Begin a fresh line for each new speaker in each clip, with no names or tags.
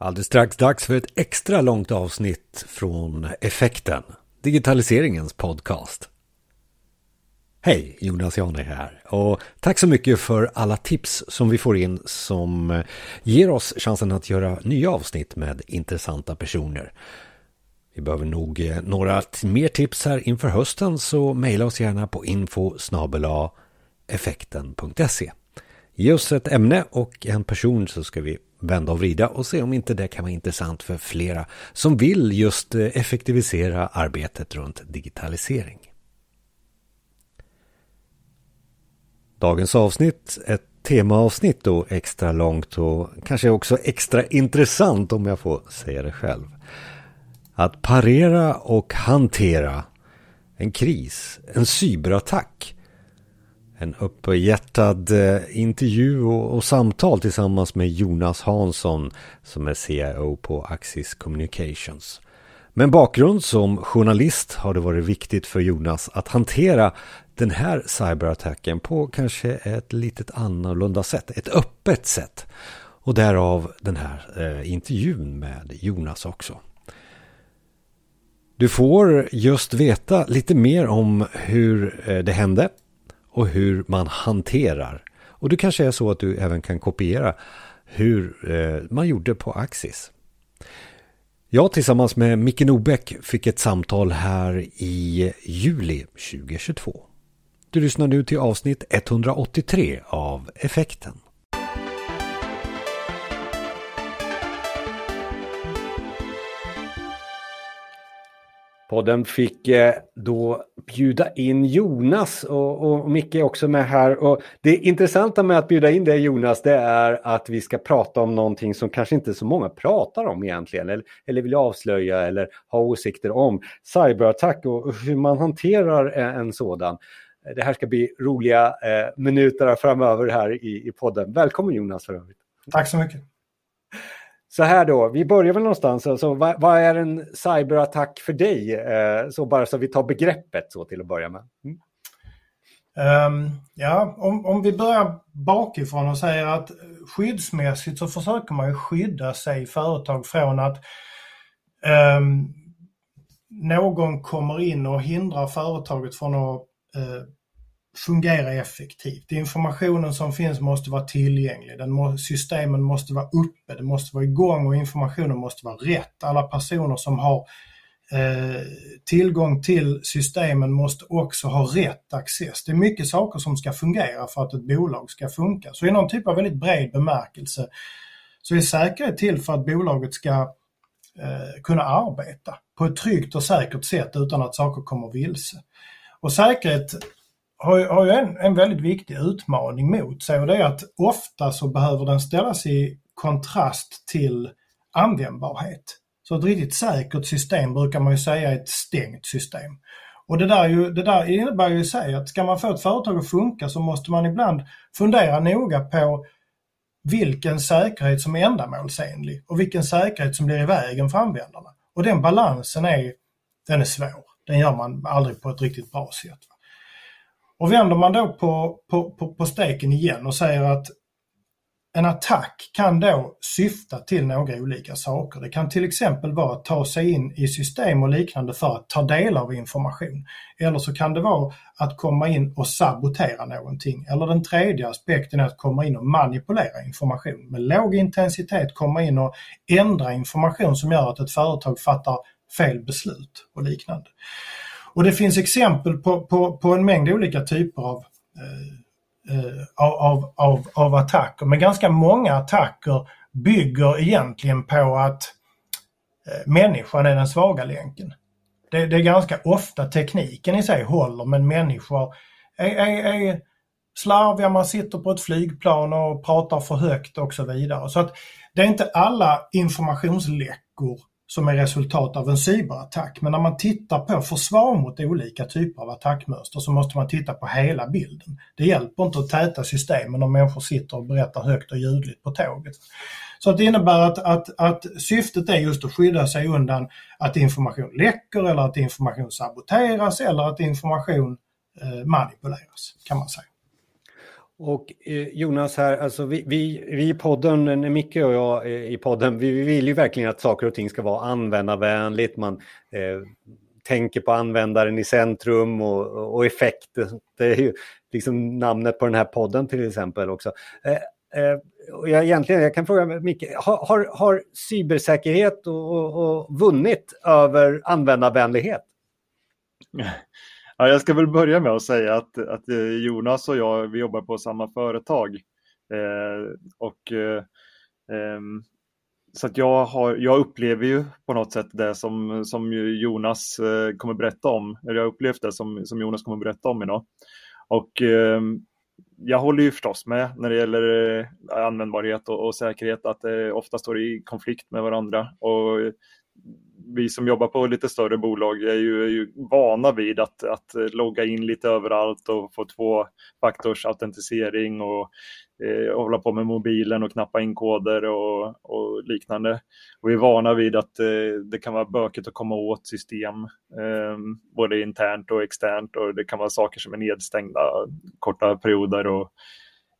Alldeles strax dags för ett extra långt avsnitt från Effekten, digitaliseringens podcast. Hej, Jonas Jane här och tack så mycket för alla tips som vi får in som ger oss chansen att göra nya avsnitt med intressanta personer. Vi behöver nog eh, några mer tips här inför hösten så mejla oss gärna på info effekten.se. Ge oss ett ämne och en person så ska vi vända och vrida och se om inte det kan vara intressant för flera som vill just eh, effektivisera arbetet runt digitalisering. Dagens avsnitt, ett temaavsnitt då extra långt och kanske också extra intressant om jag får säga det själv. Att parera och hantera en kris, en cyberattack en upphjärtad eh, intervju och, och, samtal tillsammans med Jonas Hansson som är CIO på Axis Communications. Med bakgrund som journalist har det varit viktigt för Jonas att hantera den här cyberattacken på kanske ett litet annorlunda sätt, ett öppet sätt. Och därav den här eh, intervjun med Jonas också. Du får just veta lite mer om hur eh, det hände, och hur man hanterar. Och det kanske är så att du även kan kopiera hur eh, man gjorde på Axis. Jag tillsammans med Micke Nobäck fick ett samtal här i juli 2022. Du lyssnar nu till avsnitt 183 av Effekten. Podden fick eh, då bjuda in Jonas och, och Micke är också med här. Och det intressanta med att bjuda in dig Jonas det är att vi ska prata om någonting som kanske inte så många pratar om egentligen eller, eller vill avslöja eller ha åsikter om. Cyberattack och hur man hanterar eh, en sådan. Det här ska bli roliga eh, minuter framöver här i, i podden. Välkommen Jonas för övrigt.
Tack så mycket.
Så här då, vi börjar väl någonstans. Alltså, vad, vad är en cyberattack för dig? Eh, så bara så vi tar begreppet så till att börja med. Mm.
Um, ja, om, om vi börjar bakifrån och säger att skyddsmässigt så försöker man ju skydda sig företag från att um, någon kommer in och hindrar företaget från att uh, fungera effektivt. Informationen som finns måste vara tillgänglig. Den må, systemen måste vara uppe, det måste vara igång och informationen måste vara rätt. Alla personer som har eh, tillgång till systemen måste också ha rätt access. Det är mycket saker som ska fungera för att ett bolag ska funka. Så i någon typ av väldigt bred bemärkelse så är säkerhet till för att bolaget ska eh, kunna arbeta på ett tryggt och säkert sätt utan att saker kommer vilse. Och säkerhet har, har ju en, en väldigt viktig utmaning mot sig och det är att ofta så behöver den ställas i kontrast till användbarhet. Så ett riktigt säkert system brukar man ju säga är ett stängt system. Och det där, ju, det där innebär ju i sig att ska man få ett företag att funka så måste man ibland fundera noga på vilken säkerhet som är ändamålsenlig och vilken säkerhet som blir i vägen för användarna. Och den balansen är, den är svår. Den gör man aldrig på ett riktigt bra sätt. Och vänder man då på, på, på, på steken igen och säger att en attack kan då syfta till några olika saker. Det kan till exempel vara att ta sig in i system och liknande för att ta del av information. Eller så kan det vara att komma in och sabotera någonting. Eller den tredje aspekten är att komma in och manipulera information. Med låg intensitet komma in och ändra information som gör att ett företag fattar fel beslut och liknande. Och det finns exempel på, på, på en mängd olika typer av, eh, eh av, av, av attacker. Men ganska många attacker bygger egentligen på att eh, människan är den svaga länken. Det, det, är ganska ofta tekniken i sig håller men människor är, är, är slarviga, man sitter på ett flygplan och pratar för högt och så vidare. Så att det är inte alla informationsläckor som är resultat av en cyberattack. Men när man tittar på försvar mot olika typer av attackmönster så måste man titta på hela bilden. Det hjälper inte att täta systemen om människor sitter och berättar högt och ljudligt på tåget. Så det innebär att, att, att syftet är just att skydda sig undan att information läcker eller att information saboteras eller att information eh, manipuleras kan man säga.
Och eh, Jonas här, alltså vi, vi, vi i podden, Micke och jag eh, i podden, vi vill ju verkligen att saker och ting ska vara användarvänligt. Man eh, tänker på användaren i centrum och, och effekt. Det är ju liksom namnet på den här podden till exempel också. Eh, eh, jag, egentligen, jag kan fråga Micke, har, har, har cybersäkerhet och, och, och vunnit över användarvänlighet?
Ja, jag ska väl börja med att säga att, att eh, Jonas och jag, vi jobbar på samma företag. Eh, och, eh, ehm, så att jag, har, jag upplever ju på något sätt det som, som Jonas eh, kommer berätta om. Eller jag har upplevt det som, som Jonas kommer berätta om idag. Och eh, jag håller ju förstås med när det gäller eh, användbarhet och, och säkerhet att det ofta står i konflikt med varandra. Och vi som jobbar på lite större bolag är ju, är ju vana vid att, att eh, logga in lite överallt och få tvåfaktorsautentisering och eh, hålla på med mobilen och knappa in koder och, och, liknande. Och vi är vana vid att eh, det kan vara bökigt att komma åt system, eh, både internt och externt och det kan vara saker som är nedstängda korta perioder och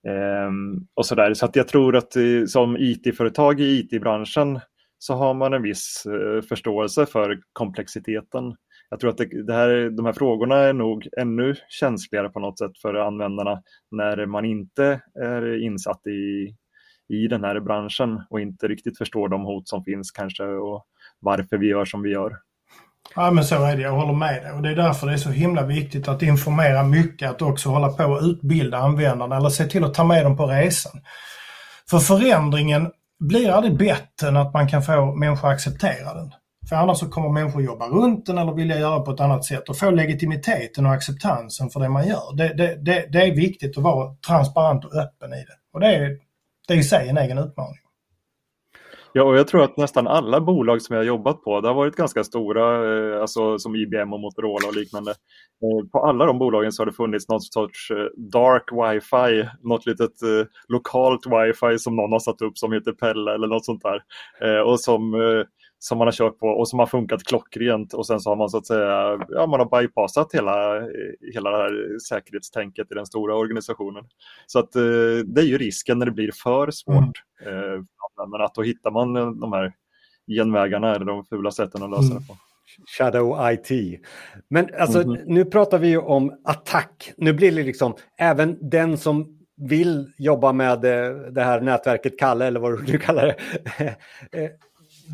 ehm, och sådär. Så att jag tror att eh, som IT-företag i IT-branschen så har man en viss eh, förståelse för komplexiteten. Jag tror att det, det här, de här frågorna är nog ännu känsligare på något sätt för användarna när man inte är insatt i, i den här branschen och inte riktigt förstår de hot som finns kanske och varför vi gör som vi gör.
Ja men så är det, jag håller med dig. Och det är därför det är så himla viktigt att informera mycket, att också hålla på och utbilda användarna eller se till att ta med dem på resan. För förändringen blir aldrig bättre än att man kan få människor att acceptera den. För annars så kommer människor jobba runt den eller vilja göra på ett annat sätt och få legitimiteten och acceptansen för det man gör. Det, det, det, det är viktigt att vara transparent och öppen i det. Och det är, det är i sig en egen utmaning.
Ja, och jag tror att nästan alla bolag som jag har jobbat på, det har varit ganska stora, eh, alltså som IBM och Motorola och liknande. Eh, på alla de bolagen så har det funnits någon sorts eh, dark wifi, något litet lokalt wifi som någon har satt upp som heter Pelle eller något sånt där. Och som som man har kört på och som har funkat klockrent och sen så har man så att säga, ja man har bypassat hela, hela det här säkerhetstänket i den stora organisationen. Så att det är ju risken när det blir för svårt. Mm men att då hittar man de här genvägarna eller de fula sätten att lösa det på.
Shadow IT. Men alltså mm -hmm. nu pratar vi ju om attack. Nu blir det liksom även den som vill jobba med eh, det här nätverket Kalle eller vad du kallar det. Eh,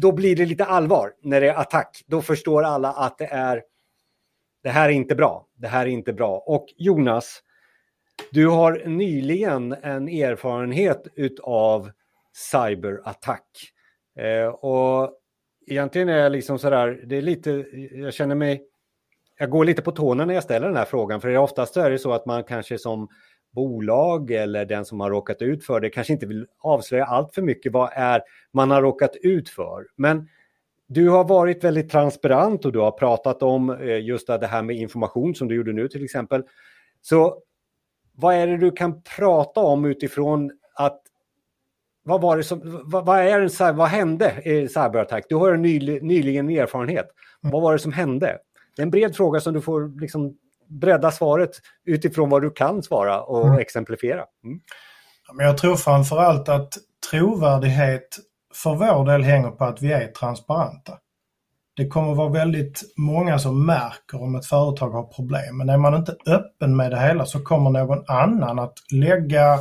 då blir det lite allvar när det är attack. Då förstår alla att det är det här är inte bra. Det här är inte bra. Och Jonas, du har nyligen en erfarenhet utav cyberattack. Eh, och egentligen är jag liksom sådär, det är lite, jag känner mig, jag går lite på tårna när jag ställer den här frågan, för oftast är det så att man kanske som bolag eller den som har råkat ut för det kanske inte vill avslöja allt för mycket vad är man har råkat ut för. Men du har varit väldigt transparent och du har pratat om eh, just det här med information som du gjorde nu till exempel. Så vad är det du kan prata om utifrån vad var det som, vad, vad är en, vad hände i cyberattack? Du har en ny, nyligen erfarenhet. Mm. Vad var det som hände? Det är en bred fråga som du får liksom bredda svaret utifrån vad du kan svara och mm. exemplifiera. Mm.
Men jag tror framförallt att trovärdighet för vår del hänger på att vi är transparenta. Det kommer vara väldigt många som märker om ett företag har problem, men är man inte öppen med det hela så kommer någon annan att lägga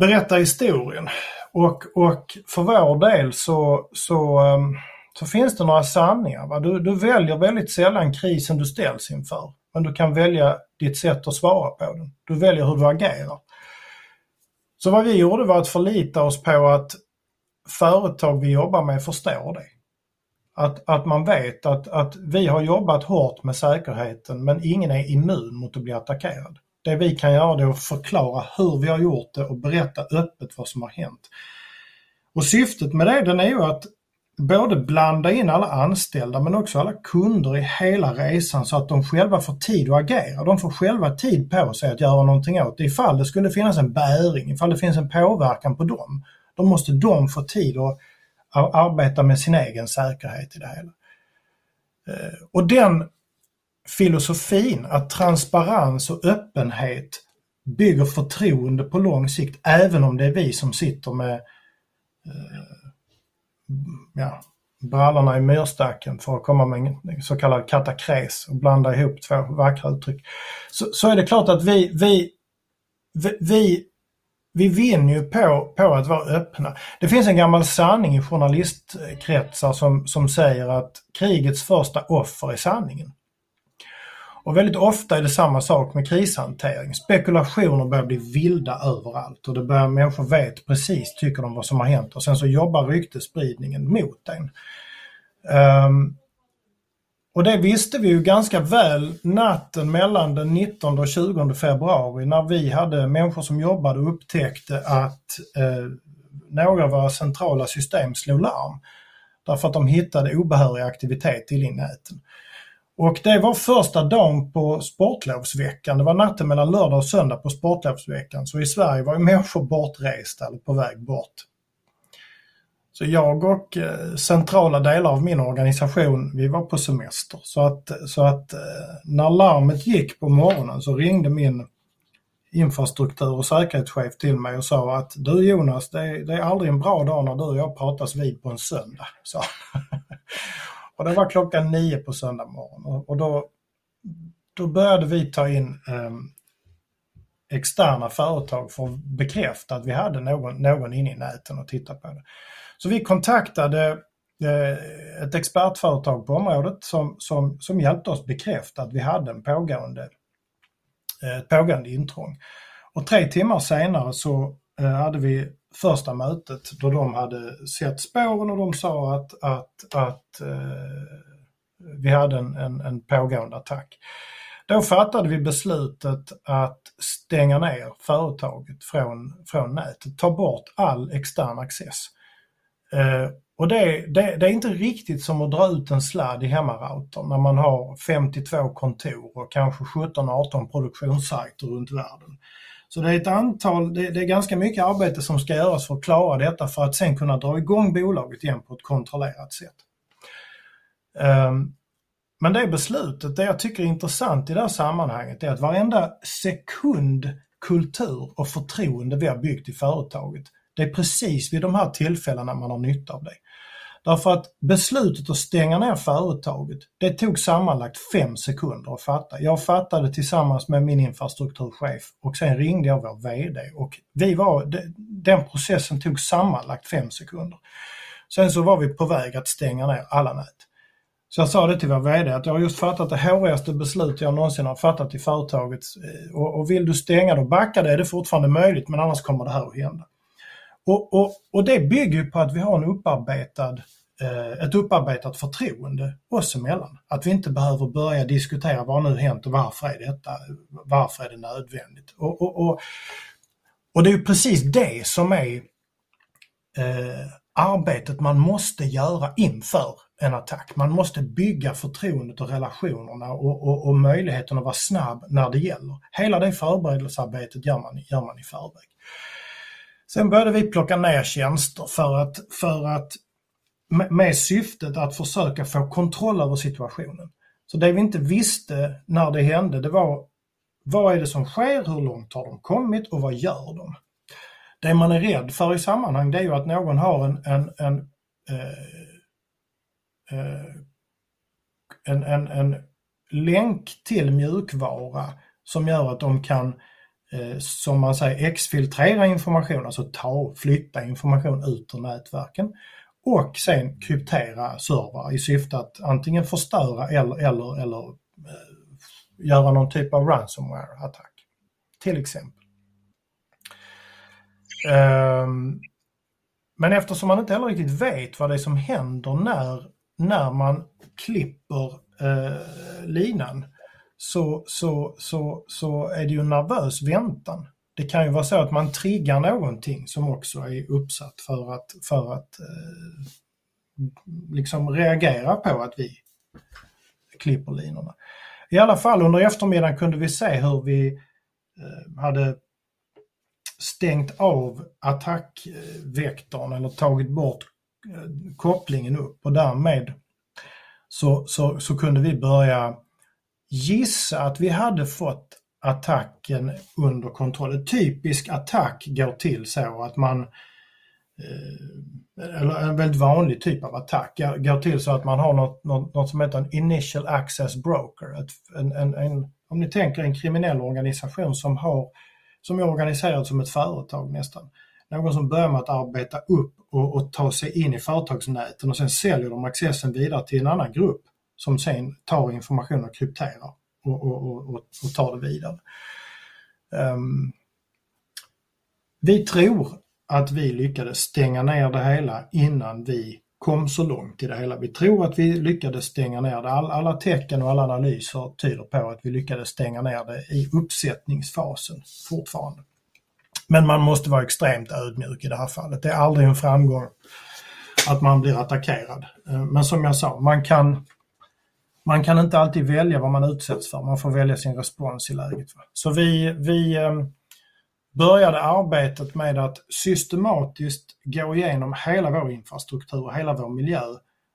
berätta historien. Och, och för vår del så, så, ehm, så finns det några sanningar. Va? Du, du väljer väldigt sällan krisen du ställs inför. Men du kan välja ditt sätt att svara på den. Du väljer hur du agerar. Så vad vi gjorde var att förlita oss på att företag vi jobbar med förstår det. Att, att man vet att, att vi har jobbat hårt med säkerheten men ingen är immun mot att bli attackerad. Det vi kan göra är att förklara hur vi har gjort det och berätta öppet vad som har hänt. Och syftet med det den är ju att både blanda in alla anställda men också alla kunder i hela resan så att de själva får tid att agera. De får själva tid på sig att göra någonting åt det ifall det skulle finnas en bäring, ifall det finns en påverkan på dem. Då måste de få tid att arbeta med sin egen säkerhet i det hela. Eh, och den filosofin att transparens och öppenhet bygger förtroende på lång sikt, även om det är vi som sitter med eh, ja, brallorna i myrstacken för att komma med en så kallad katakres och blanda ihop två vackra uttryck. Så, så är det klart att vi, vi, vi, vi vinner ju på, på att vara öppna. Det finns en gammal sanning i journalistkretsar som, som säger att krigets första offer är sanningen. Och väldigt ofta är det samma sak med krishantering. Spekulationer börjar bli vilda överallt och det börjar, människor vet precis, tycker de vad som har hänt och sen så jobbar ryktesspridningen mot en. Um, och det visste vi ju ganska väl natten mellan den 19 och 20 februari när vi hade människor som jobbade och upptäckte att eh, några av våra centrala system slog larm. Därför att de hittade obehörig aktivitet i linnäten. Och det var första dagen på sportlovsveckan. Det var natten mellan lördag och söndag på sportlovsveckan. Så i Sverige var ju människor bortresta eller på väg bort. Så jag och eh, centrala delar av min organisation, vi var på semester. Så att, så att eh, när larmet gick på morgonen så ringde min infrastruktur och säkerhetschef till mig och sa att du Jonas, det är, det är aldrig en bra dag när du och jag pratas vid på en söndag. Så. Och det var klockan nio på söndag morgon och, och då, då började vi ta in eh, externa företag för att bekräfta att vi hade någon, någon inne i näten och titta på det. Så vi kontaktade eh, ett expertföretag på området som, som, som hjälpte oss bekräfta att vi hade en pågående, eh, ett pågående intrång. Och tre timmar senare så Eh, hade vi första mötet då de hade sett spåren och de sa att, att, att eh, vi hade en, en, en pågående attack. Då fattade vi beslutet att stänga ner företaget från, från nätet, ta bort all extern access. Eh, och det, det, det, är inte riktigt som att dra ut en sladd i hemmaroutern när man har 52 kontor och kanske 17-18 produktionssajter runt världen. Så det är ett antal, det, det, är ganska mycket arbete som ska göras för att klara detta för att sen kunna dra igång bolaget igen på ett kontrollerat sätt. Um, men det beslutet, det jag tycker är intressant i det här sammanhanget är att varenda sekund kultur och förtroende vi har byggt i företaget, det är precis vid de här tillfällena man har nytta av det. Därför att beslutet att stänga ner företaget, det tog sammanlagt fem sekunder att fatta. Jag fattade tillsammans med min infrastrukturchef och sen ringde jag vår VD och vi var, den processen tog sammanlagt fem sekunder. Sen så var vi på väg att stänga ner alla nät. Så jag sa det till vår VD att jag har just fattat det hårigaste beslut jag någonsin har fattat i företaget eh, och, och vill du stänga då backa det är det fortfarande möjligt men annars kommer det här att hända. Och, och, och det bygger på att vi har en upparbetad, eh, ett upparbetat förtroende oss emellan. Att vi inte behöver börja diskutera vad nu hänt och varför är detta, varför är det nödvändigt. Och, och, och, och det är precis det som är eh, arbetet man måste göra inför en attack. Man måste bygga förtroendet och relationerna och, och, och möjligheten att vara snabb när det gäller. Hela det förberedelsearbetet gör man, gör man i förväg. Sen började vi plocka ner tjänster för att, för att med syftet att försöka få kontroll över situationen. Så det vi inte visste när det hände, det var vad är det som sker, hur långt har de kommit och vad gör de? Det man är rädd för i sammanhang det är ju att någon har en, en, en, eh, eh, en, en, en länk till mjukvara som gör att de kan Eh, Eh, som man säger exfiltrera information, alltså ta, flytta information ut ur nätverken och sen kryptera servrar i syfte att antingen förstöra eller, eller, eller eh, göra någon typ av ransomware-attack. Till exempel. Um, men eftersom man inte heller riktigt vet vad det är som händer när, när man klipper eh, linan så, så, så, så är det ju nervös väntan. Det kan ju vara så att man triggar någonting som också är uppsatt för att, för att eh, liksom reagera på att vi klipper linorna. I alla fall under eftermiddagen kunde vi se hur vi eh, hade stängt av attackvektorn eller tagit bort eh, kopplingen upp och därmed så, så, så kunde vi börja gissa att vi hade fått attacken under kontroll. En typisk attack går till så att man eh, eller en väldigt vanlig typ av attack går till så att man har något, något, något som heter en initial access broker. Ett, en, en, en, om ni tänker en kriminell organisation som, har, som är organiserad som ett företag nästan. Någon som börjar med att arbeta upp och, och ta sig in i företagsnäten och sen säljer de accessen vidare till en annan grupp som sen tar information och krypterar och, och, och, och tar det vidare. Um, vi tror att vi lyckades stänga ner det hela innan vi kom så långt i det hela. Vi tror att vi lyckades stänga ner det. All, alla tecken och alla analyser tyder på att vi lyckades stänga ner det i uppsättningsfasen fortfarande. Men man måste vara extremt ödmjuk i det här fallet. Det är aldrig en framgång att man blir attackerad. Ehm, men som jag sa, man kan, man kan inte alltid välja vad man utsätts för. Man får välja sin respons i läget. Så vi, vi ehm, började arbetet med att systematiskt gå igenom hela vår infrastruktur och hela vår miljö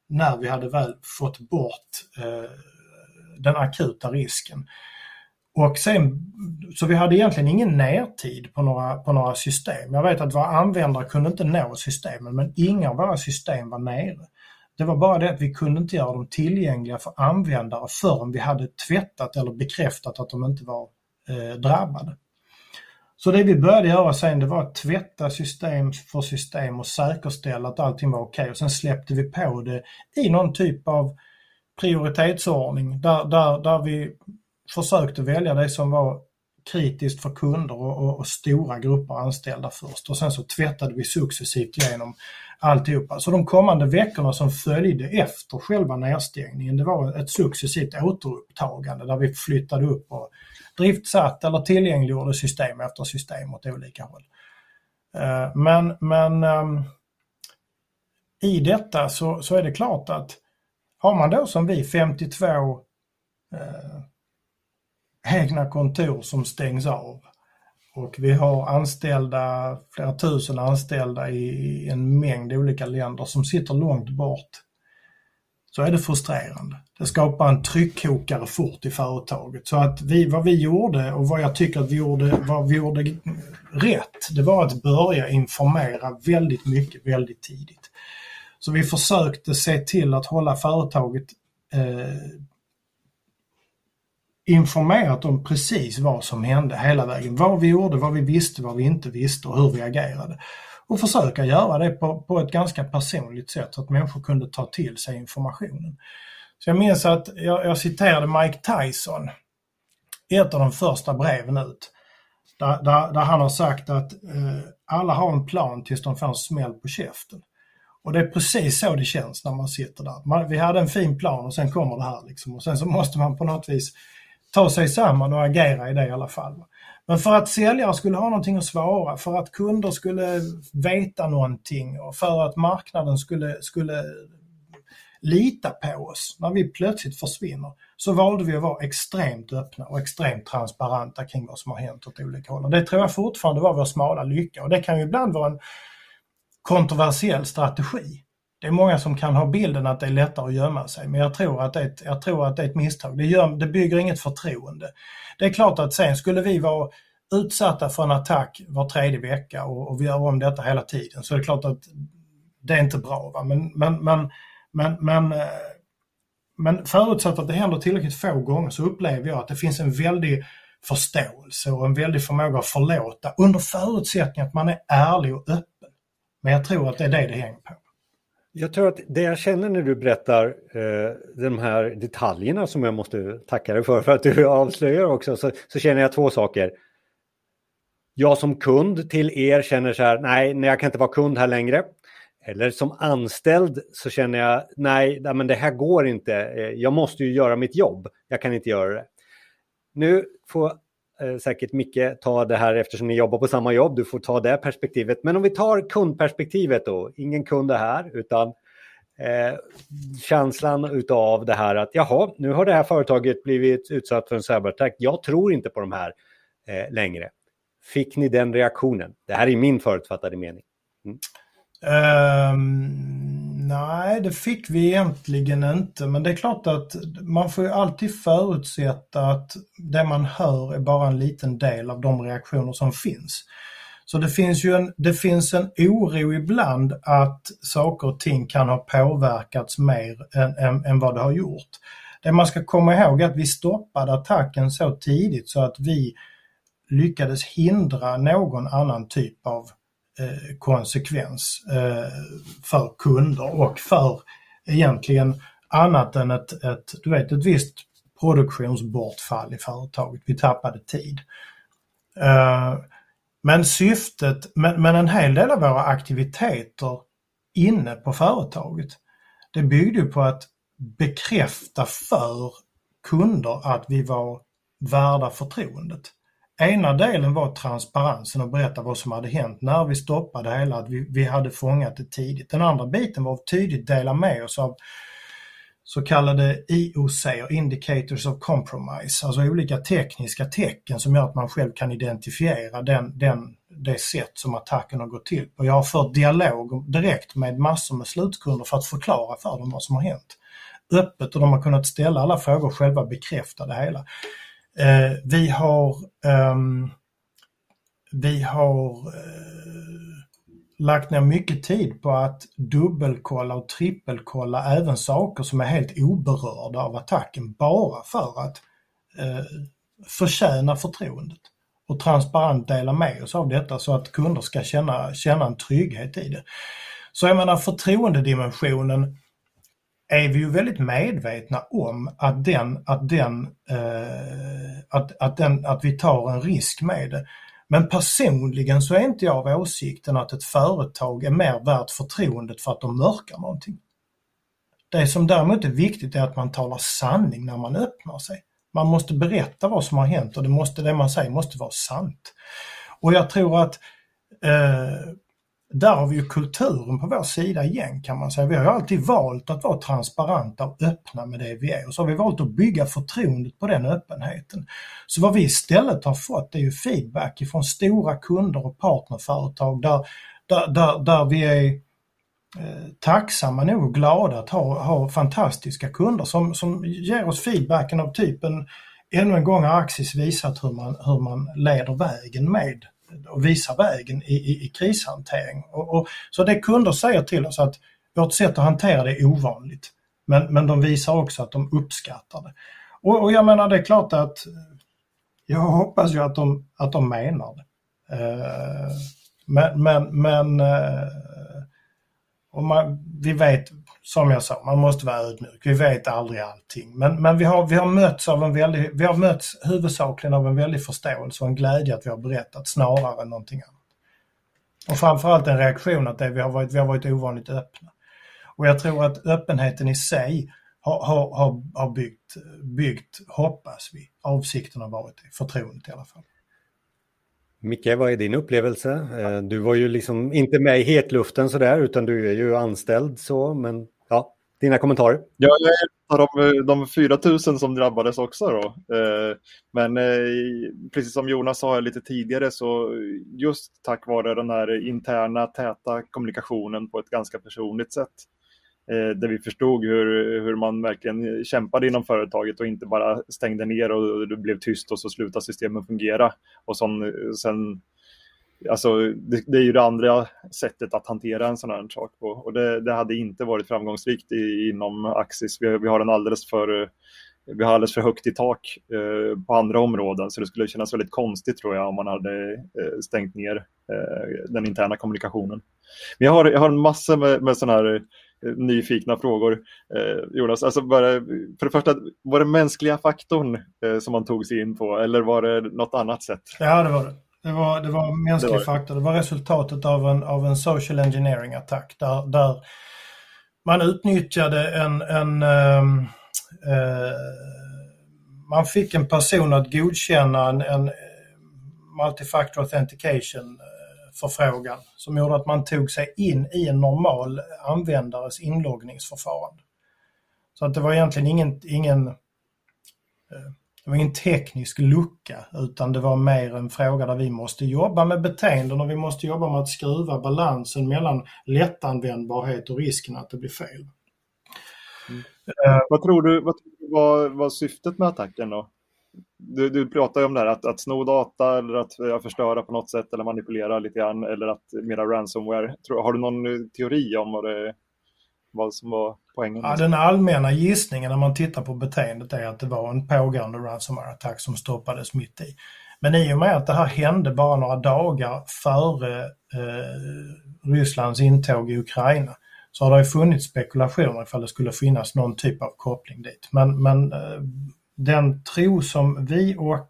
när vi hade väl fått bort eh, den akuta risken. Och sen, så vi hade egentligen ingen närtid på några, på några system. Jag vet att våra användare kunde inte nå systemen men inga av våra system var nere. Det var bara det att vi kunde inte göra dem tillgängliga för användare förrän vi hade tvättat eller bekräftat att de inte var eh, drabbade. Så det vi började göra sen det var att tvätta system för system och säkerställa att allting var okej okay. och sen släppte vi på det i någon typ av prioritetsordning där, där, där vi försökte välja det som var kritiskt för kunder och, och, och, stora grupper anställda först och sen så tvättade vi successivt igenom alltihopa. Så de kommande veckorna som följde efter själva nedstängningen det var ett successivt återupptagande där vi flyttade upp och driftsatt eller tillgängliggjorde system efter system åt olika håll. Eh, men, men ehm, i detta så, så är det klart att har man då som vi 52 eh, egna kontor som stängs av och vi har anställda, flera tusen anställda i en mängd olika länder som sitter långt bort så är det frustrerande. Det skapar en tryckkokare fort i företaget. Så att vi, vad vi gjorde och vad jag tycker att vi gjorde, vad vi gjorde rätt, det var att börja informera väldigt mycket väldigt tidigt. Så vi försökte se till att hålla företaget eh, informerat om precis vad som hände hela vägen. Vad vi gjorde, vad vi visste, vad vi inte visste och hur vi agerade och försöka göra det på, på ett ganska personligt sätt så att människor kunde ta till sig informationen. Så jag minns att jag, jag citerade Mike Tyson i ett av de första breven ut. Där, där, där han har sagt att eh, alla har en plan tills de får en smäll på käften. Och det är precis så det känns när man sitter där. Man, vi hade en fin plan och sen kommer det här liksom. Och sen så måste man på något vis ta sig samman och agera i det i alla fall. Men för att säljare skulle ha någonting att svara, för att kunder skulle veta någonting och för att marknaden skulle, skulle lita på oss när vi plötsligt försvinner, så valde vi att vara extremt öppna och extremt transparenta kring vad som har hänt åt olika håll. Och det tror jag fortfarande var vår smala lycka och det kan ju ibland vara en kontroversiell strategi. Det är många som kan ha bilden att det är lättare att gömma sig, men jag tror att det är ett, jag tror att det är ett misstag. Det, gör, det bygger inget förtroende. Det är klart att sen skulle vi vara utsatta för en attack var tredje vecka och, och vi gör om detta hela tiden så är det klart att det är inte bra. Va? Men, men, men, men, men, eh, men förutsatt att det händer tillräckligt få gånger så upplever jag att det finns en väldig förståelse och en väldig förmåga att förlåta under förutsättning att man är ärlig och öppen. Men jag tror att det är det det hänger på.
Jag tror att det jag känner när du berättar eh, de här detaljerna som jag måste tacka dig för, för att du avslöjar också, så, så känner jag två saker. Jag som kund till er känner så här, nej, nej jag kan inte vara kund här längre. Eller som anställd så känner jag, nej, nej men det här går inte. Eh, jag måste ju göra mitt jobb. Jag kan inte göra det. Nu får eh, säkert Micke ta det här eftersom ni jobbar på samma jobb. Du får ta det perspektivet. Men om vi tar kundperspektivet då. Ingen kund är här utan eh, känslan utav det här att jaha, nu har det här företaget blivit utsatt för en cyberattack. Jag tror inte på de här eh, längre. Fick ni den reaktionen? Det här är min förutfattade mening. Mm.
Um, Nej, det fick vi egentligen inte, men det är klart att man får ju alltid förutsätta att det man hör är bara en liten del av de reaktioner som finns. Så det finns ju en, det finns en oro ibland att saker och ting kan ha påverkats mer än, än, än vad det har gjort. Det man ska komma ihåg är att vi stoppade attacken så tidigt så att vi lyckades hindra någon annan typ av Eh, konsekvens eh, för kunder och för egentligen annat än ett, ett, du vet, ett visst produktionsbortfall i företaget. Vi tappade tid. Eh, men syftet, men, men en hel del av våra aktiviteter inne på företaget, det byggde ju på att bekräfta för kunder att vi var värda förtroendet. Ena delen var transparensen och berätta vad som hade hänt när vi stoppade hela, att vi, vi hade fångat det tidigt. Den andra biten var att tydligt dela med oss av så kallade IOC, Indicators of Compromise, alltså olika tekniska tecken som gör att man själv kan identifiera den, den, det sätt som attacken har gått till på. Jag har fört dialog direkt med massor med slutkunder för att förklara för dem vad som har hänt. Öppet och de har kunnat ställa alla frågor själva, bekräfta det hela. Eh, vi har, um, vi har eh, lagt ner mycket tid på att dubbelkolla och trippelkolla även saker som är helt oberörda av attacken bara för att eh, förtjäna förtroendet och transparent dela med oss av detta så att kunder ska känna, känna en trygghet i det. Så jag menar förtroendedimensionen är vi ju väldigt medvetna om att den, att den, eh, att, att den, att vi tar en risk med det. Men personligen så är inte jag av åsikten att ett företag är mer värt förtroendet för att de mörkar någonting. Det som däremot är viktigt är att man talar sanning när man öppnar sig. Man måste berätta vad som har hänt och det, måste, det man säger måste vara sant. Och jag tror att eh, där har vi ju kulturen på vår sida igen kan man säga. Vi har ju alltid valt att vara transparenta och öppna med det vi är och så har vi valt att bygga förtroendet på den öppenheten. Så vad vi istället har fått är ju feedback ifrån stora kunder och partnerföretag där, där, där, där vi är eh, tacksamma nog och glada att ha, ha fantastiska kunder som, som ger oss feedbacken av typen ännu en gång har Axis visat hur man, hur man leder vägen med och visar vägen i, i, i krishantering. Och, och, så det kunder säger till oss att vårt sätt att hantera det är ovanligt. Men, men de visar också att de uppskattar det. Och, och jag menar det är klart att eh, jag hoppas ju att de, att de menar det. Eh, men men, men eh, och man, vi vet som jag sa, man måste vara ödmjuk. Vi vet aldrig allting. Men, men vi, har, vi har mötts av en väldig, vi har mötts huvudsakligen av en väldig förståelse och en glädje att vi har berättat snarare än någonting annat. Och framförallt en reaktion att det, vi, har varit, vi har varit ovanligt öppna. Och jag tror att öppenheten i sig har, har, har, byggt, byggt, hoppas vi, avsikten har varit det, förtroendet i alla fall.
Micke, vad är din upplevelse? Eh, du var ju liksom inte med i hetluften sådär, utan du är ju anställd så, men ja, dina kommentarer?
Ja, jag är av de, de 4 000 som drabbades också då. Eh, men eh, precis som Jonas sa lite tidigare så just tack vare den här interna täta kommunikationen på ett ganska personligt sätt Eh, där vi förstod hur, hur man verkligen kämpade inom företaget och inte bara stängde ner och det blev tyst och så slutade systemen fungera. Och som, sen, alltså, det, det, är ju det andra sättet att hantera en sån här sak på och det, det hade inte varit framgångsrikt i, inom Axis. Vi, vi, har en alldeles för vi har alldeles för högt i tak eh, på andra områden så det skulle kännas väldigt konstigt tror jag om man hade eh, stängt ner eh, den interna kommunikationen. Men jag har, jag har en massa med, med sådana här eh, nyfikna frågor. Eh, Jonas, alltså bara, för det första, var det mänskliga faktorn eh, som man tog sig in på eller var det något annat sätt?
Ja, det var det. Det var, det var mänsklig det var faktor. Det var resultatet av en, av en social engineering-attack där, där man utnyttjade en, en um, uh, man fick en person att godkänna en, en multifactor authentication förfrågan som gjorde att man tog sig in i en normal användares inloggningsförfarande. Så att det var egentligen ingen, ingen, eh, det var ingen teknisk lucka utan det var mer en fråga där vi måste jobba med beteenden och vi måste jobba med att skruva balansen mellan lättanvändbarhet och risken att det blir fel.
Mm. Uh, vad tror du, vad tror du var, var syftet med attacken då? Du, du pratar ju om det här att, att sno data eller att förstöra på något sätt eller manipulera lite grann eller att mera ransomware. Tror, har du någon eh, teori om vad, det, vad som var poängen?
Ja, den allmänna gissningen när man tittar på beteendet är att det var en pågående ransomware-attack som stoppades mitt i. Men i och med att det här hände bara några dagar före eh, Rysslands intåg i Ukraina så har det funnits spekulationer ifall det skulle finnas någon typ av koppling dit. Men, men eh, den tro som vi och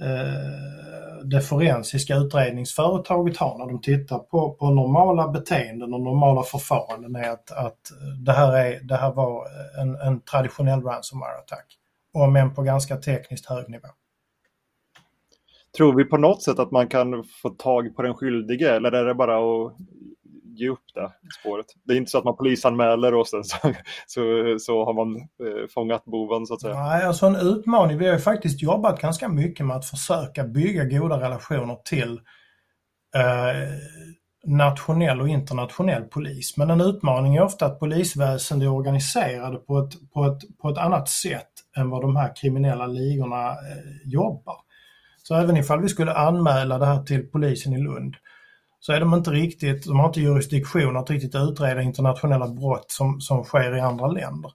Eh, det forensiska utredningsföretaget har när de tittar på, på normala beteenden och normala förfaranden är att, att eh, det, här är, det här var en, en traditionell ransomware-attack. Om än på ganska tekniskt hög nivå.
Tror vi på något sätt att man kan få tag på den skyldige eller är det bara att ge upp det spåret. Det är inte så att man polisanmäler och sen så, så, så har man eh, fångat boven så att säga.
Nej, alltså en utmaning. Vi har ju faktiskt jobbat ganska mycket med att försöka bygga goda relationer till eh, nationell och internationell polis. Men en utmaning är ofta att polisväsendet är organiserade på ett, på ett, på ett annat sätt än vad de här kriminella ligorna eh, jobbar. Så även ifall vi skulle anmäla det här till polisen i Lund så är de inte riktigt, de har inte jurisdiktion att riktigt utreda internationella brott som, som sker i andra länder.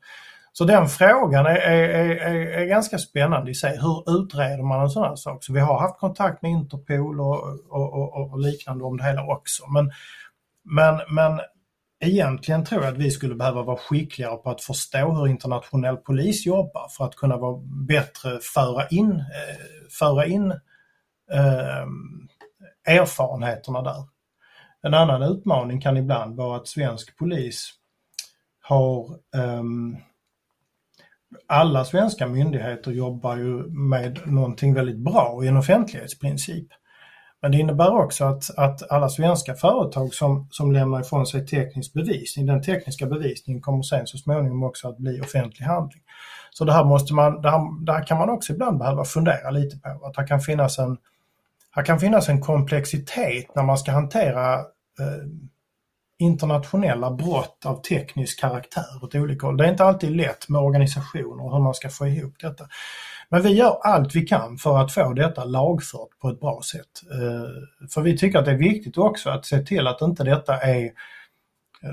Så den frågan är, är, är, är ganska spännande i sig. Hur utreder man en sån här sak? Så vi har haft kontakt med Interpol och, och, och, och liknande om det hela också. Men, men, men egentligen tror jag att vi skulle behöva vara skickligare på att förstå hur internationell polis jobbar för att kunna vara bättre föra in, eh, föra in eh, erfarenheterna där. En annan utmaning kan ibland vara att svensk polis har um, alla svenska myndigheter jobbar ju med någonting väldigt bra i en offentlighetsprincip. Men det innebär också att, att alla svenska företag som, som lämnar ifrån sig teknisk bevisning, den tekniska bevisningen kommer sen så småningom också att bli offentlig handling. Så det här, måste man, det här, det här kan man också ibland behöva fundera lite på, att det kan finnas en, här kan finnas en komplexitet när man ska hantera Eh, internationella brott av teknisk karaktär åt olika håll. Det är inte alltid lätt med organisationer och hur man ska få ihop detta. Men vi gör allt vi kan för att få detta lagfört på ett bra sätt. Eh, för vi tycker att det är viktigt också att se till att inte detta är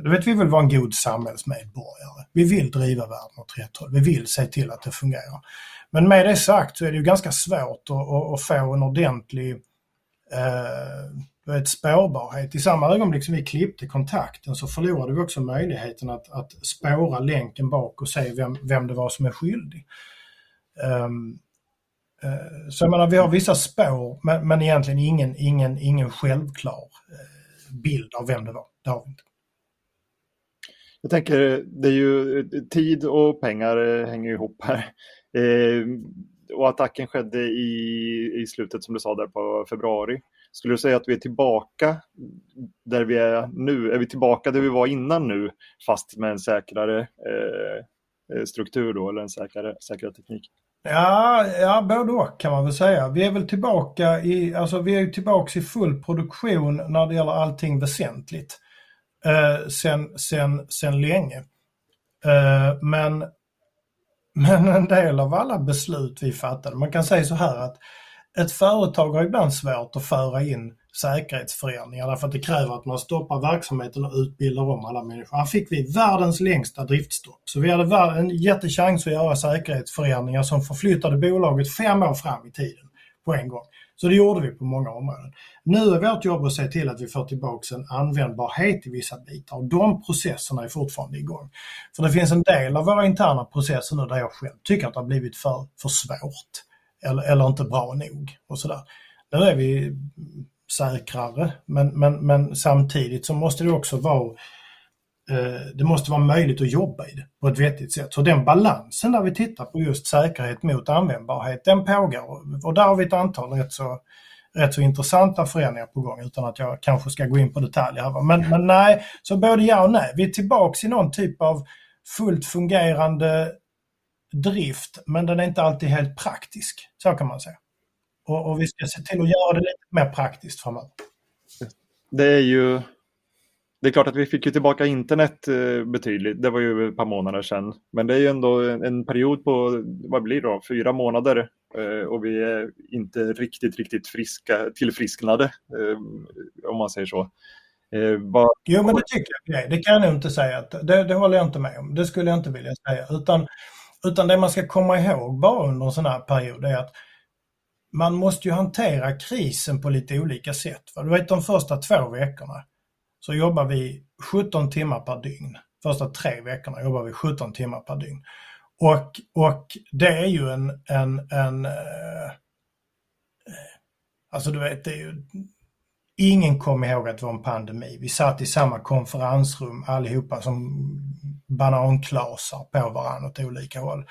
du vet, vi vill vara en god samhällsmedborgare. Vi vill driva världen åt rätt håll. Vi vill se till att det fungerar. Men med det sagt så är det ju ganska svårt att, att, att få en ordentlig eh, ett spårbarhet. I samma ögonblick som vi klippte kontakten så förlorade vi också möjligheten att, att spåra länken bak och se vem, vem det var som är skyldig. Um, uh, så jag menar, vi har vissa spår men, men egentligen ingen, ingen, ingen självklar uh, bild av vem det var. Det har vi inte.
Jag tänker, det är ju tid och pengar eh, hänger ihop här. Eh, och attacken skedde i, i slutet, som du sa, där på februari. Skulle du säga att vi är tillbaka där vi är nu? Är vi tillbaka där vi var innan nu, fast med en säkrare eh, eh struktur då, eller en säkrare, säkrare teknik?
Ja, ja, både och kan man väl säga. Vi är väl tillbaka i, alltså vi är tillbaka i full produktion när det gäller allting väsentligt. Eh, sen, sen, sen länge. Eh, men, men en del av alla beslut vi fattade, man kan säga så här att ett företag har ibland svårt att föra in säkerhetsförändringar därför att det kräver att man stoppar verksamheten och utbildar om alla människor. Här fick vi världens längsta driftstopp. Så vi hade en jättechans att göra säkerhetsförändringar som förflyttade bolaget fem år fram i tiden på en gång. Så det gjorde vi på många områden. Nu är vårt jobb att se till att vi får tillbaka en användbarhet i vissa bitar och de processerna är fortfarande igång. För det finns en del av våra interna processer nu där jag själv tycker att det har blivit för, för svårt eller, eller inte bra nog och sådär. Nu är vi säkrare men, men, men samtidigt så måste det också vara eh, det måste vara möjligt att jobba i det på ett vettigt sätt. Så den balansen där vi tittar på just säkerhet mot användbarhet, den pågår och där har vi ett antal rätt så, rätt så intressanta förändringar på gång utan att jag kanske ska gå in på detaljer här. Men, men nej, så både ja och nej. Vi är tillbaks i någon typ av fullt fungerande drift, men den är inte alltid helt praktisk. Så kan man säga. Och, och vi ska se till att göra det lite mer praktiskt framöver.
Det är ju det är klart att vi fick ju tillbaka internet eh, betydligt. Det var ju ett par månader sedan. Men det är ju ändå en period på, vad blir det då, fyra månader eh, och vi är inte riktigt, riktigt friska, tillfrisknade eh, om man säger så.
Vad... Jo, men det tycker jag. Det kan jag inte säga. Det, det håller jag inte med om. Det skulle jag inte vilja säga. Utan, utan det man ska komma ihåg bara under en sån här period är att man måste ju hantera krisen på lite olika sätt. Du vet de första två veckorna så jobbar vi 17 timmar per dygn. Första tre veckorna jobbar vi 17 timmar per dygn. Och, och det är ju en, en, en eh, alltså du vet, det är ju, ingen kom ihåg att det var en pandemi. Vi satt i samma konferensrum allihopa som bananklasar på varandra åt olika håll.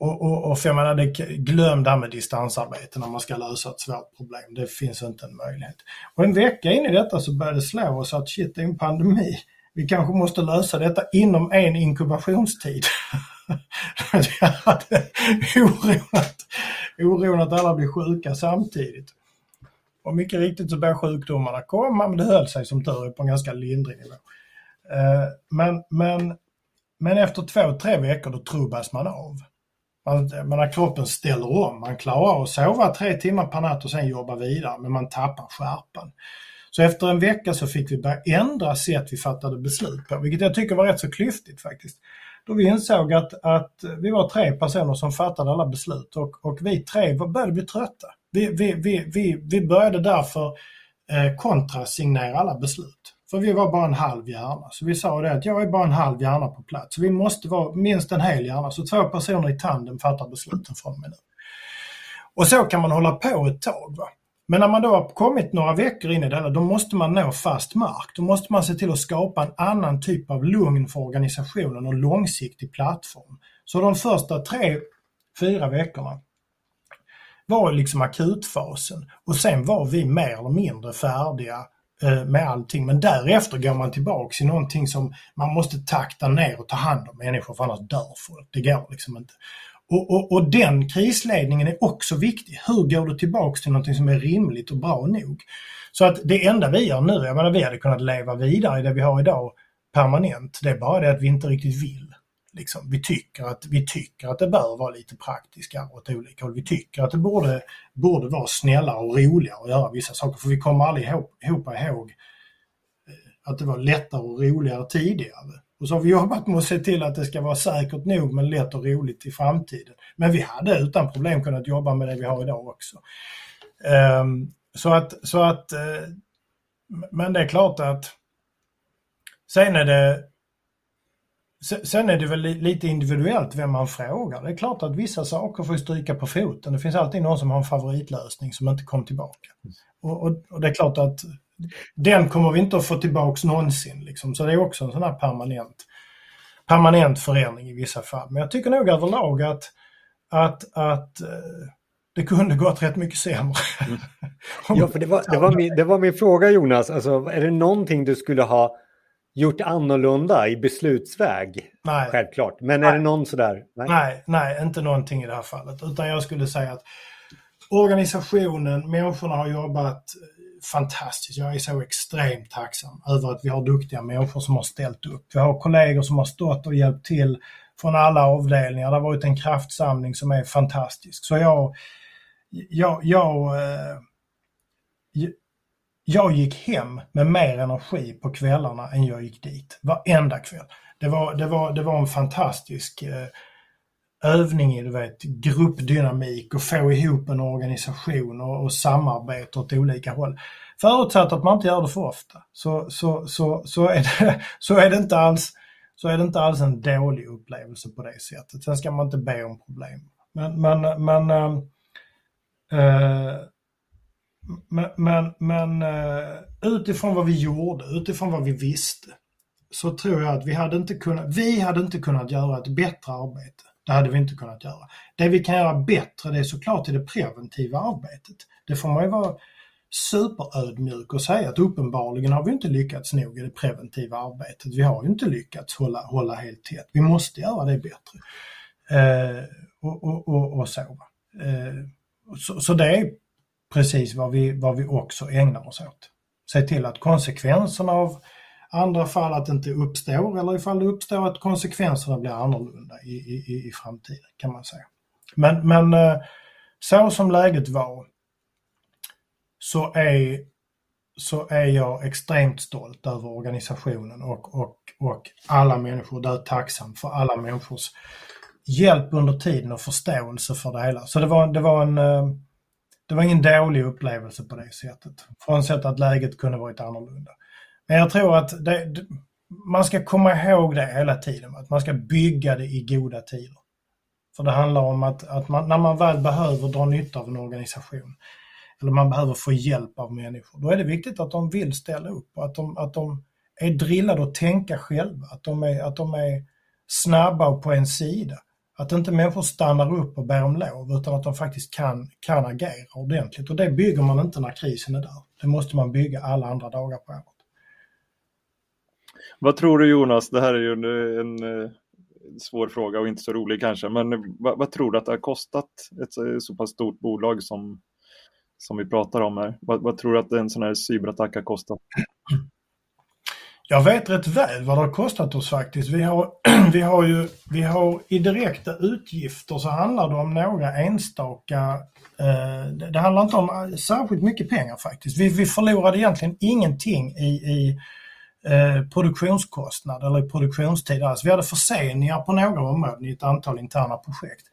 Och, och, och för jag menar, det, glöm det här med distansarbete när man ska lösa ett svårt problem. Det finns inte en möjlighet. Och en vecka in i detta så började det slå oss att shit, det är en pandemi. Vi kanske måste lösa detta inom en inkubationstid. hade oron att, oron att alla blir sjuka samtidigt. Och mycket riktigt så började sjukdomarna komma, men det höll sig som tur är på en ganska lindrig nivå. Eh, men, men, men efter två, tre veckor då trubbas man av. Man, kroppen ställer om. Man klarar att sova tre timmar per natt och sen jobba vidare, men man tappar skärpan. Så efter en vecka så fick vi börja ändra sätt vi fattade beslut på, vilket jag tycker var rätt så klyftigt faktiskt. Då vi insåg att, att vi var tre personer som fattade alla beslut och, och vi tre började bli trötta. Vi, vi, vi, vi, vi började därför eh, kontrasignera alla beslut. För vi var bara en halv hjärna. Så vi sa det att jag är bara en halv hjärna på plats. Så vi måste vara minst en hel hjärna. Så två personer i tandem fattar besluten från och med nu. Och så kan man hålla på ett tag. Va? Men när man då har kommit några veckor in i det då måste man nå fast mark. Då måste man se till att skapa en annan typ av lugn för organisationen och långsiktig plattform. Så de första tre, fyra veckorna var liksom akutfasen och sen var vi mer eller mindre färdiga eh, med allting. Men därefter går man tillbaks i någonting som man måste takta ner och ta hand om människor för annars dör folk. Det går liksom inte. Och, och, och, den krisledningen är också viktig. Hur går du tillbaks till någonting som är rimligt och bra nog? Så att det enda vi gör nu, jag menar vi hade kunnat leva vidare i det vi har idag permanent. Det är bara det att vi inte riktigt vill. Liksom, vi, tycker att, vi tycker att det bör vara lite praktiskare åt olika håll. Vi tycker att det borde, borde vara snällare och roligare att göra vissa saker för vi kommer aldrig ihop, ihåg eh, att det var lättare och roligare tidigare. Och så har vi jobbat med att se till att det ska vara säkert nog men lätt och roligt i framtiden. Men vi hade utan problem kunnat jobba med det vi har idag också. Um, så att, så att uh, men det är klart att sen är det Sen är det väl lite individuellt vem man frågar. Det är klart att vissa saker får stryka på foten. Det finns alltid någon som har en favoritlösning som inte kom tillbaka. Och, och, och det är klart att den kommer vi inte att få tillbaks någonsin. Liksom. Så det är också en sån här permanent, permanent förändring i vissa fall. Men jag tycker nog överlag att, att, att eh, det kunde gått rätt mycket sämre. Mm.
ja, för det var, det, var min, det var min fråga Jonas. Alltså, är det någonting du skulle ha gjort annorlunda i beslutsväg. Nej. Självklart. Men nej. är det någon sådär?
Nej. nej, nej, inte någonting i det här fallet. Utan jag skulle säga att organisationen, människorna har jobbat fantastiskt. Jag är så extremt tacksam över att vi har duktiga människor som har ställt upp. Vi har kollegor som har stått och hjälpt till från alla avdelningar. Det har varit en kraftsamling som är fantastisk. Så jag, jag, jag, eh, jag gick hem med mer energi på kvällarna än jag gick dit. Varenda kväll. Det var, det var, det var en fantastisk eh, övning i du vet, gruppdynamik och få ihop en organisation och, och samarbete åt olika håll. Förutsatt att man inte gör det för ofta så, så, så, så, är, det, så, är, det inte alls, så är det inte alls en dålig upplevelse på det sättet. Sen ska man inte be om problem. Men, men, men äh, äh, men, men, men äh, utifrån vad vi gjorde, utifrån vad vi visste, så tror jag att vi hade inte kunnat, vi hade inte kunnat göra ett bättre arbete. Det hade vi inte kunnat göra. Det vi kan göra bättre det är såklart i det preventiva arbetet. Det får man ju vara superödmjuk och säga att uppenbarligen har vi inte lyckats nog i det preventiva arbetet. Vi har ju inte lyckats hålla, hålla helt tätt. Vi måste göra det bättre. Eh, och, och, och, och så. Eh, så. Så det är precis vad vi, vad vi också ägnar oss åt. Se till att konsekvenserna av andra fall att det inte uppstår eller ifall det uppstår att konsekvenserna blir annorlunda i, i, i framtiden kan man säga. Men, men eh, så som läget var så är, så är jag extremt stolt över organisationen och, och, och alla människor. Jag är tacksam för alla människors hjälp under tiden och förståelse för det hela. Så det var, det var en eh, det var ingen dålig upplevelse på det sättet. Frånsett att läget kunde varit annorlunda. Men jag tror att det, man ska komma ihåg det hela tiden, att man ska bygga det i goda tider. För det handlar om att, att man, när man väl behöver dra nytta av en organisation, eller man behöver få hjälp av människor, då är det viktigt att de vill ställa upp och att de, att de är drillade att tänka själva, att de är, att de är snabba och på en sida. Att inte människor stannar upp och ber om lov utan att de faktiskt kan, kan agera ordentligt. Och det bygger man inte när krisen är där. Det måste man bygga alla andra dagar på året.
Vad tror du Jonas, det här är ju en, en, eh, svår fråga och inte så rolig kanske, men vad, vad, tror du att det har kostat ett eh, så pass stort bolag som, som vi pratar om här? Vad, vad tror du att en sån här cyberattack har kostat?
Jag vet rätt väl vad det har kostat oss faktiskt. Vi har, vi har ju, vi har i direkta utgifter så handlar det om några enstaka, eh, det handlar inte om eh, särskilt mycket pengar faktiskt. Vi, vi förlorade egentligen ingenting i, i eh, produktionskostnad eller i produktionstid alls. Vi hade förseningar på några områden i ett antal interna projekt.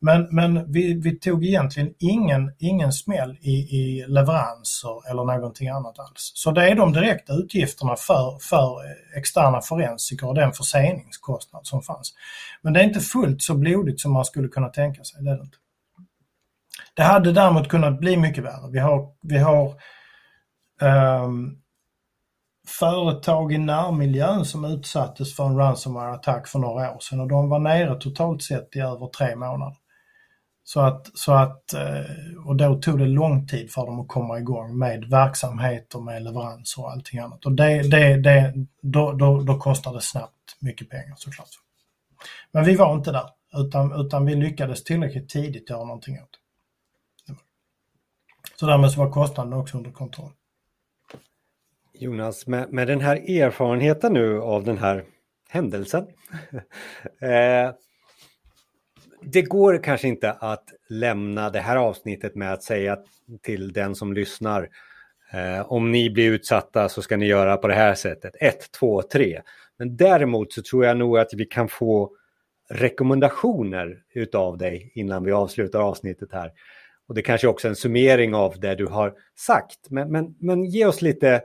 Men, men vi, vi tog egentligen ingen, ingen smäll i, i leveranser eller någonting annat alls. Så det är de direkta utgifterna för, för externa forensiker och den förseningskostnad som fanns. Men det är inte fullt så blodigt som man skulle kunna tänka sig. Det, är det, inte. det hade däremot kunnat bli mycket värre. Vi har, vi har um, företag i närmiljön som utsattes för en ransomware-attack för några år sedan och de var nere totalt sett i över tre månader. Så att, så att, eh, och då tog det lång tid för dem att komma igång med verksamheter, med leveranser och allting annat. Och det, det, det, då, då, då kostar det snabbt mycket pengar såklart. Men vi var inte där, utan, utan vi lyckades tillräckligt tidigt göra någonting åt det. Så därmed så var kostnaden också under kontroll.
Jonas, med, med den här erfarenheten nu av den här händelsen eh, det går kanske inte att lämna det här avsnittet med att säga till den som lyssnar eh, om ni blir utsatta så ska ni göra på det här sättet. 1, 2, 3. Men däremot så tror jag nog att vi kan få rekommendationer utav dig innan vi avslutar avsnittet här. Och det kanske också är en summering av det du har sagt. Men, men, men ge oss lite,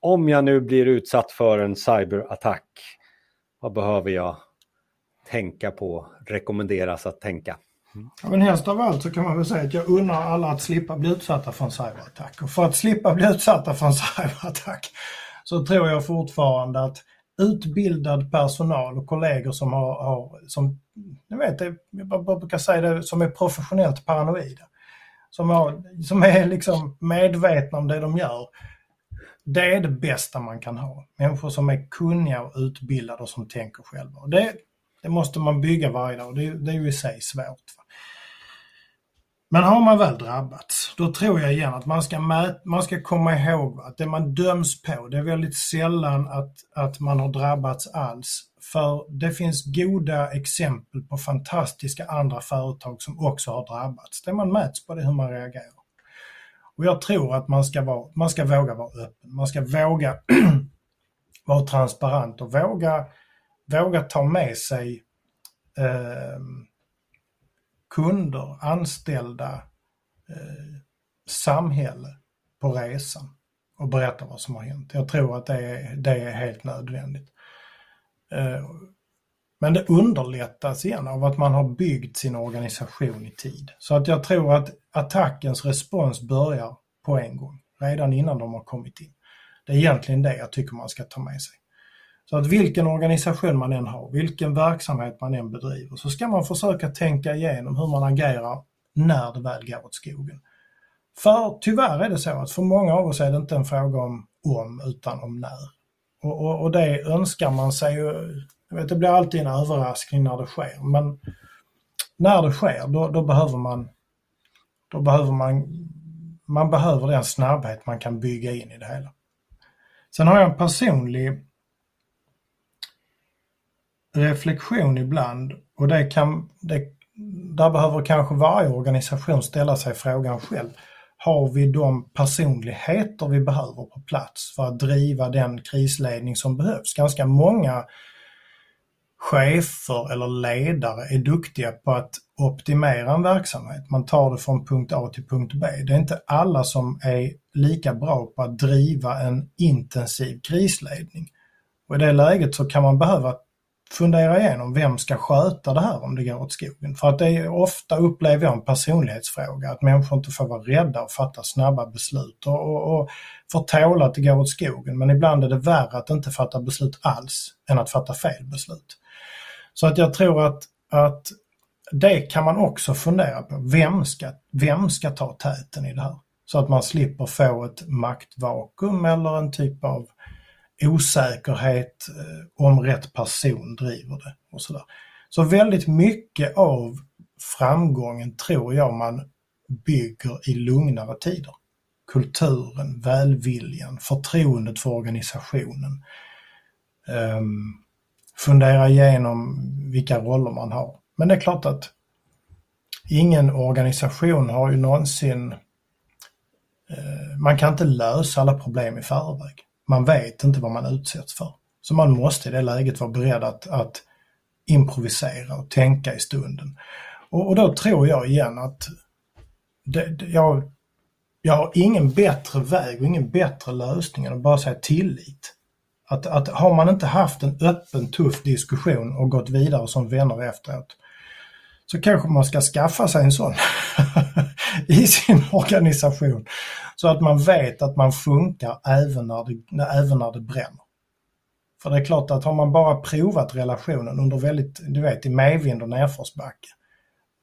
om jag nu blir utsatt för en cyberattack, vad behöver jag tänka på, rekommenderas att tänka.
Ja, men helst av allt så kan man väl säga att jag unnar alla att slippa bli utsatta för en cyberattack. Och för att slippa bli utsatta för en cyberattack så tror jag fortfarande att utbildad personal och kollegor som har, har som, ni vet, jag brukar säga det, som är professionellt paranoida. Som, har, som är liksom medvetna om det de gör. Det är det bästa man kan ha. Människor som är kunniga och utbildade och som tänker själva. Och det, det måste man bygga varje dag och det, det är ju i sig svårt. Men har man väl drabbats, då tror jag igen att man ska, mäta, man ska komma ihåg att det man döms på, det är väldigt sällan att, att man har drabbats alls. För det finns goda exempel på fantastiska andra företag som också har drabbats. Det man mäts på det är hur man reagerar. Och jag tror att man ska, vara, man ska våga vara öppen. Man ska våga vara transparent och våga våga ta med sig eh, kunder, anställda, eh, samhälle på resan och berätta vad som har hänt. Jag tror att det är, det är helt nödvändigt. Eh, men det underlättas igen av att man har byggt sin organisation i tid. Så att jag tror att attackens respons börjar på en gång, redan innan de har kommit in. Det är egentligen det jag tycker man ska ta med sig. Så att vilken organisation man än har, vilken verksamhet man än bedriver, så ska man försöka tänka igenom hur man agerar när det väl går åt skogen. För tyvärr är det så att för många av oss är det inte en fråga om om utan om när. Och, och, och det önskar man sig ju vet, det blir alltid en överraskning när det sker, men när det sker då, då behöver man då behöver man man behöver den snabbhet man kan bygga in i det hela. Sen har jag en personlig reflektion ibland och det kan, det, där behöver kanske varje organisation ställa sig frågan själv. Har vi de personligheter vi behöver på plats för att driva den krisledning som behövs? Ganska många chefer eller ledare är duktiga på att optimera en verksamhet. Man tar det från punkt A till punkt B. Det är inte alla som är lika bra på att driva en intensiv krisledning. Och I det läget så kan man behöva fundera igenom vem ska sköta det här om det går åt skogen. För att det är ofta upplever jag en personlighetsfråga, att människor inte får vara rädda och fatta snabba beslut och, och, och får tåla att det går åt skogen. Men ibland är det värre att inte fatta beslut alls än att fatta fel beslut. Så att jag tror att, att det kan man också fundera på. Vem ska, vem ska ta täten i det här? Så att man slipper få ett maktvakuum eller en typ av osäkerhet eh, om rätt person driver det och sådär. Så väldigt mycket av framgången tror jag man bygger i lugnare tider. Kulturen, välviljan, förtroendet för organisationen. Um, fundera igenom vilka roller man har. Men det är klart att ingen organisation har ju någonsin eh, man kan inte lösa alla problem i förväg. Man vet inte vad man utsätts för. Så man måste i det läget vara beredd att, att improvisera och tänka i stunden. Och, och då tror jag igen att det, det, jag, jag har ingen bättre väg och ingen bättre lösning än att bara säga tillit. Att, att har man inte haft en öppen, tuff diskussion och gått vidare som vänner efteråt, så kanske man ska skaffa sig en sån i sin organisation. Så att man vet att man funkar även när, det, även när det bränner. För det är klart att har man bara provat relationen under väldigt, du vet, i medvind och nedförsbacke.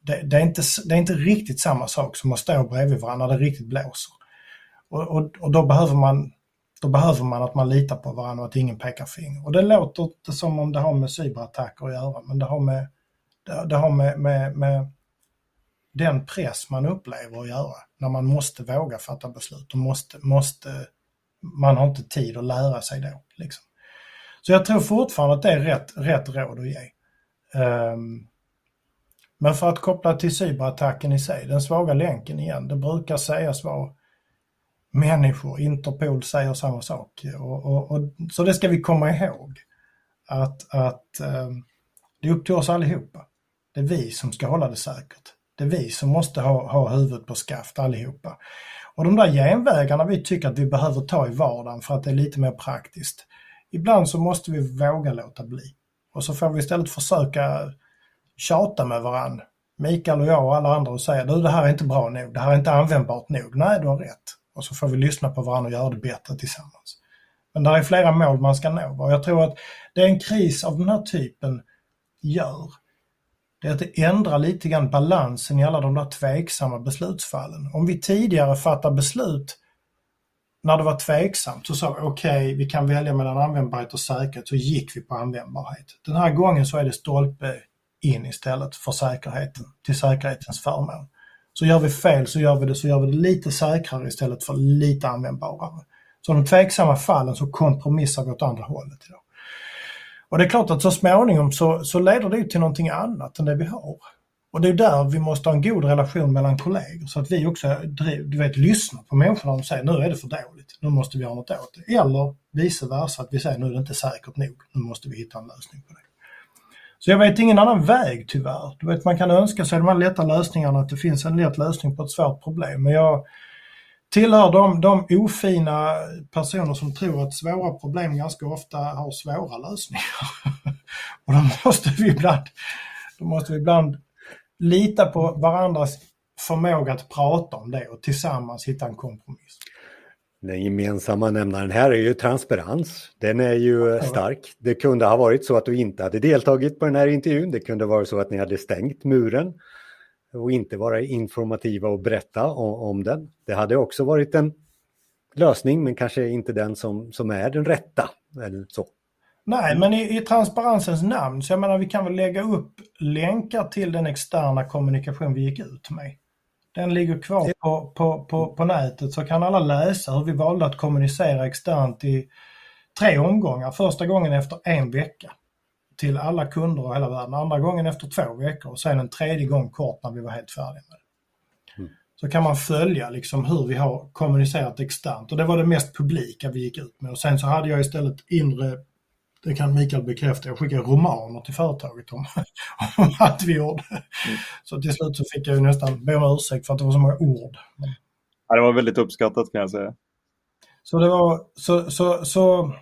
Det, det, är inte, det är inte riktigt samma sak som att stå bredvid varandra när det riktigt blåser. Och, och, och då behöver man då behöver man att man litar på varandra och att ingen pekar finger. Och det låter inte som om det har med cyberattacker att göra, men det har med, det, det har med, med, med den press man upplever att göra när man måste våga fatta beslut och måste, måste, man har inte tid att lära sig då. Liksom. Så jag tror fortfarande att det är rätt, rätt råd att ge. Um, men för att koppla till cyberattacken i sig, den svaga länken igen, det brukar sägas vara människor. Interpol säger samma sak. Och, och, och, så det ska vi komma ihåg. Att, att eh, det är upp till oss allihopa. Det är vi som ska hålla det säkert. Det är vi som måste ha, ha huvudet på skaft allihopa. Och de där genvägarna vi tycker att vi behöver ta i vardagen för att det är lite mer praktiskt. Ibland så måste vi våga låta bli. Och så får vi istället försöka tjata med varann. Mikael och jag och alla andra och säga du det här är inte bra nog, det här är inte användbart nog. Nej, du har rätt och så får vi lyssna på varandra och göra det bättre tillsammans. Men det är flera mål man ska nå och jag tror att det en kris av den här typen gör, det är att det ändrar lite grann balansen i alla de där tveksamma beslutsfallen. Om vi tidigare fattar beslut när det var tveksamt så sa vi okej, okay, vi kan välja mellan användbarhet och säkerhet, så gick vi på användbarhet. Den här gången så är det stolpe in istället för säkerheten, till säkerhetens förmån. Så gör vi fel så gör vi det, så gör vi det lite säkrare istället för lite användbarare. Så de tveksamma fallen så kompromissar vi åt andra hållet idag. Och det är klart att så småningom så, så leder det till någonting annat än det vi har. Och det är där vi måste ha en god relation mellan kollegor så att vi också du vet, lyssnar på människorna och säger nu är det för dåligt, nu måste vi göra något åt det. Eller vice versa, att vi säger nu är det inte säkert nog, nu måste vi hitta en lösning på det. Så jag vet ingen annan väg tyvärr. Du vet, man kan önska sig de här lätta lösningarna, att det finns en lätt lösning på ett svårt problem. Men jag tillhör de, de ofina personer som tror att svåra problem ganska ofta har svåra lösningar. och då måste vi ibland, då måste vi ibland lita på varandras förmåga att prata om det och tillsammans hitta en kompromiss.
Den gemensamma nämnaren här är ju transparens. Den är ju stark. Det kunde ha varit så att du inte hade deltagit på den här intervjun. Det kunde vara så att ni hade stängt muren och inte vara informativa och berätta om, den. Det hade också varit en lösning, men kanske inte den som, som är den rätta. Eller så.
Nej, men i, i, transparensens namn, så jag menar vi kan väl lägga upp länkar till den externa kommunikation vi gick ut med. Den ligger kvar på, på, på, på nätet så kan alla läsa hur vi valde att kommunicera externt i tre omgångar. Första gången efter en vecka till alla kunder och hela världen. Andra gången efter två veckor och sen en tredje gång kort när vi var helt färdiga med det. Mm. Så kan man följa liksom hur vi har kommunicerat externt och det var det mest publika vi gick ut med. Och sen så hade jag istället inre det kan Mikael bekräfta. Jag skickade romaner till företaget om, om allt vi gjorde. Mm. Så till slut så fick jag ju nästan be om ursäkt för att det var så många ord.
Ja, det var väldigt uppskattat kan jag säga.
Så det var, så, så, så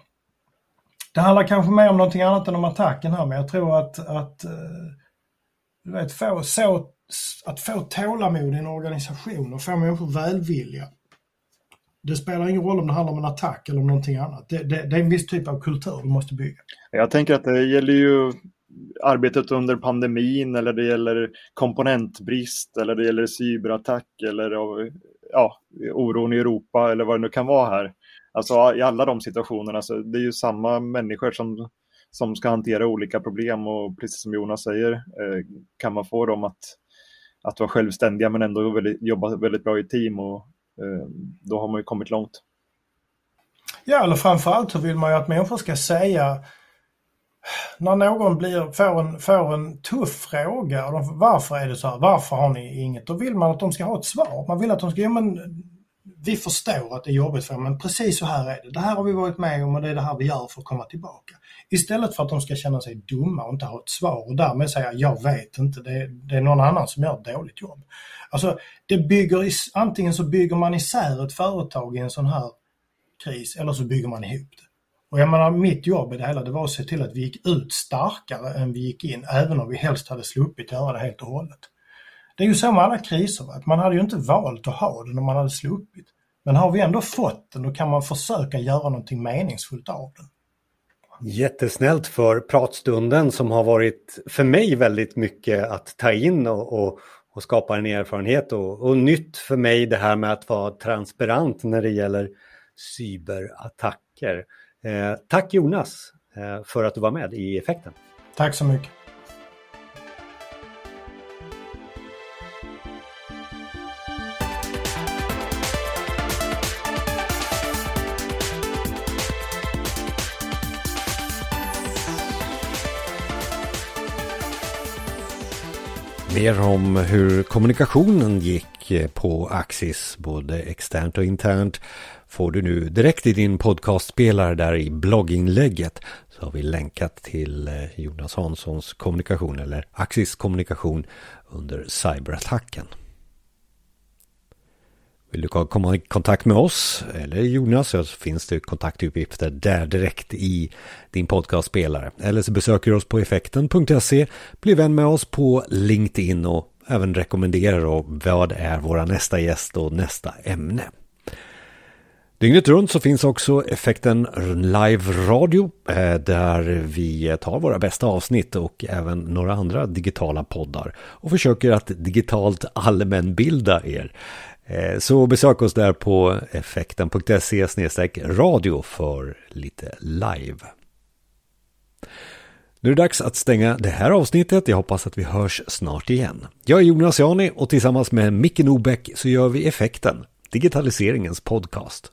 det handlar kanske mer om någonting annat än om attacken här, men jag tror att, att eh, du vet, få, så, att få tålamod i en organisation och få människor välvilja det spelar ingen roll om det handlar om en attack eller om någonting annat. Det, det, det är en viss typ av kultur du måste bygga.
Jag tänker att det gäller ju arbetet under pandemin eller det gäller komponentbrist eller det gäller cyberattack eller ja, oron i Europa eller vad det nu kan vara här. Alltså i alla de situationerna så det är ju samma människor som, som ska hantera olika problem och precis som Jonas säger eh, kan man få dem att, att vara självständiga men ändå väldigt, jobba väldigt bra i team och Eh, då har man ju kommit långt.
Ja, eller framförallt så vill man ju att människor ska säga när någon blir, får, en, får en tuff fråga, varför är det så här, varför har ni inget? Då vill man att de ska ha ett svar. Man vill att de ska, ja men vi förstår att det är jobbigt för er, men precis så här är det. Det här har vi varit med om och det är det här vi gör för att komma tillbaka. Istället för att de ska känna sig dumma och inte ha ett svar och därmed säga jag vet inte, det, det är någon annan som gör ett dåligt jobb. Alltså, det bygger, antingen så bygger man isär ett företag i en sån här kris eller så bygger man ihop det. Och jag menar, mitt jobb i det hela det var att se till att vi gick ut starkare än vi gick in, även om vi helst hade sluppit göra det helt och hållet. Det är ju så med alla kriser, att man hade ju inte valt att ha den om man hade sluppit. Men har vi ändå fått den, då kan man försöka göra någonting meningsfullt av den.
Jättesnällt för pratstunden som har varit för mig väldigt mycket att ta in och, och, och skapa en erfarenhet och, och nytt för mig det här med att vara transparent när det gäller cyberattacker. Eh, tack Jonas eh, för att du var med i effekten.
Tack så mycket.
Mer om hur kommunikationen gick eh, på Axis, både externt och internt, får du nu direkt i din podcastspelare där i blogginlägget. Så har vi länkat till eh, Jonas Hanssons kommunikation eller Axis kommunikation under cyberattacken. Vill du komma i kontakt med oss eller Jonas så finns det kontaktuppgifter där direkt i din podcastspelare. Eller så besöker du oss på effekten.se, bli vän med oss på LinkedIn och även rekommenderar då vad är våra nästa gäst och nästa ämne. Dygnet runt så finns också effekten live-radio eh, där vi tar våra bästa avsnitt och även några andra digitala poddar och försöker att digitalt allmänbilda er. Eh, så besök oss där på effekten.se radio för lite live. Nu är det dags att stänga det här avsnittet. Jag hoppas att vi hörs snart igen. Jag är Jonas Jani och tillsammans med Micke Nobäck så gör vi Effekten, digitaliseringens podcast.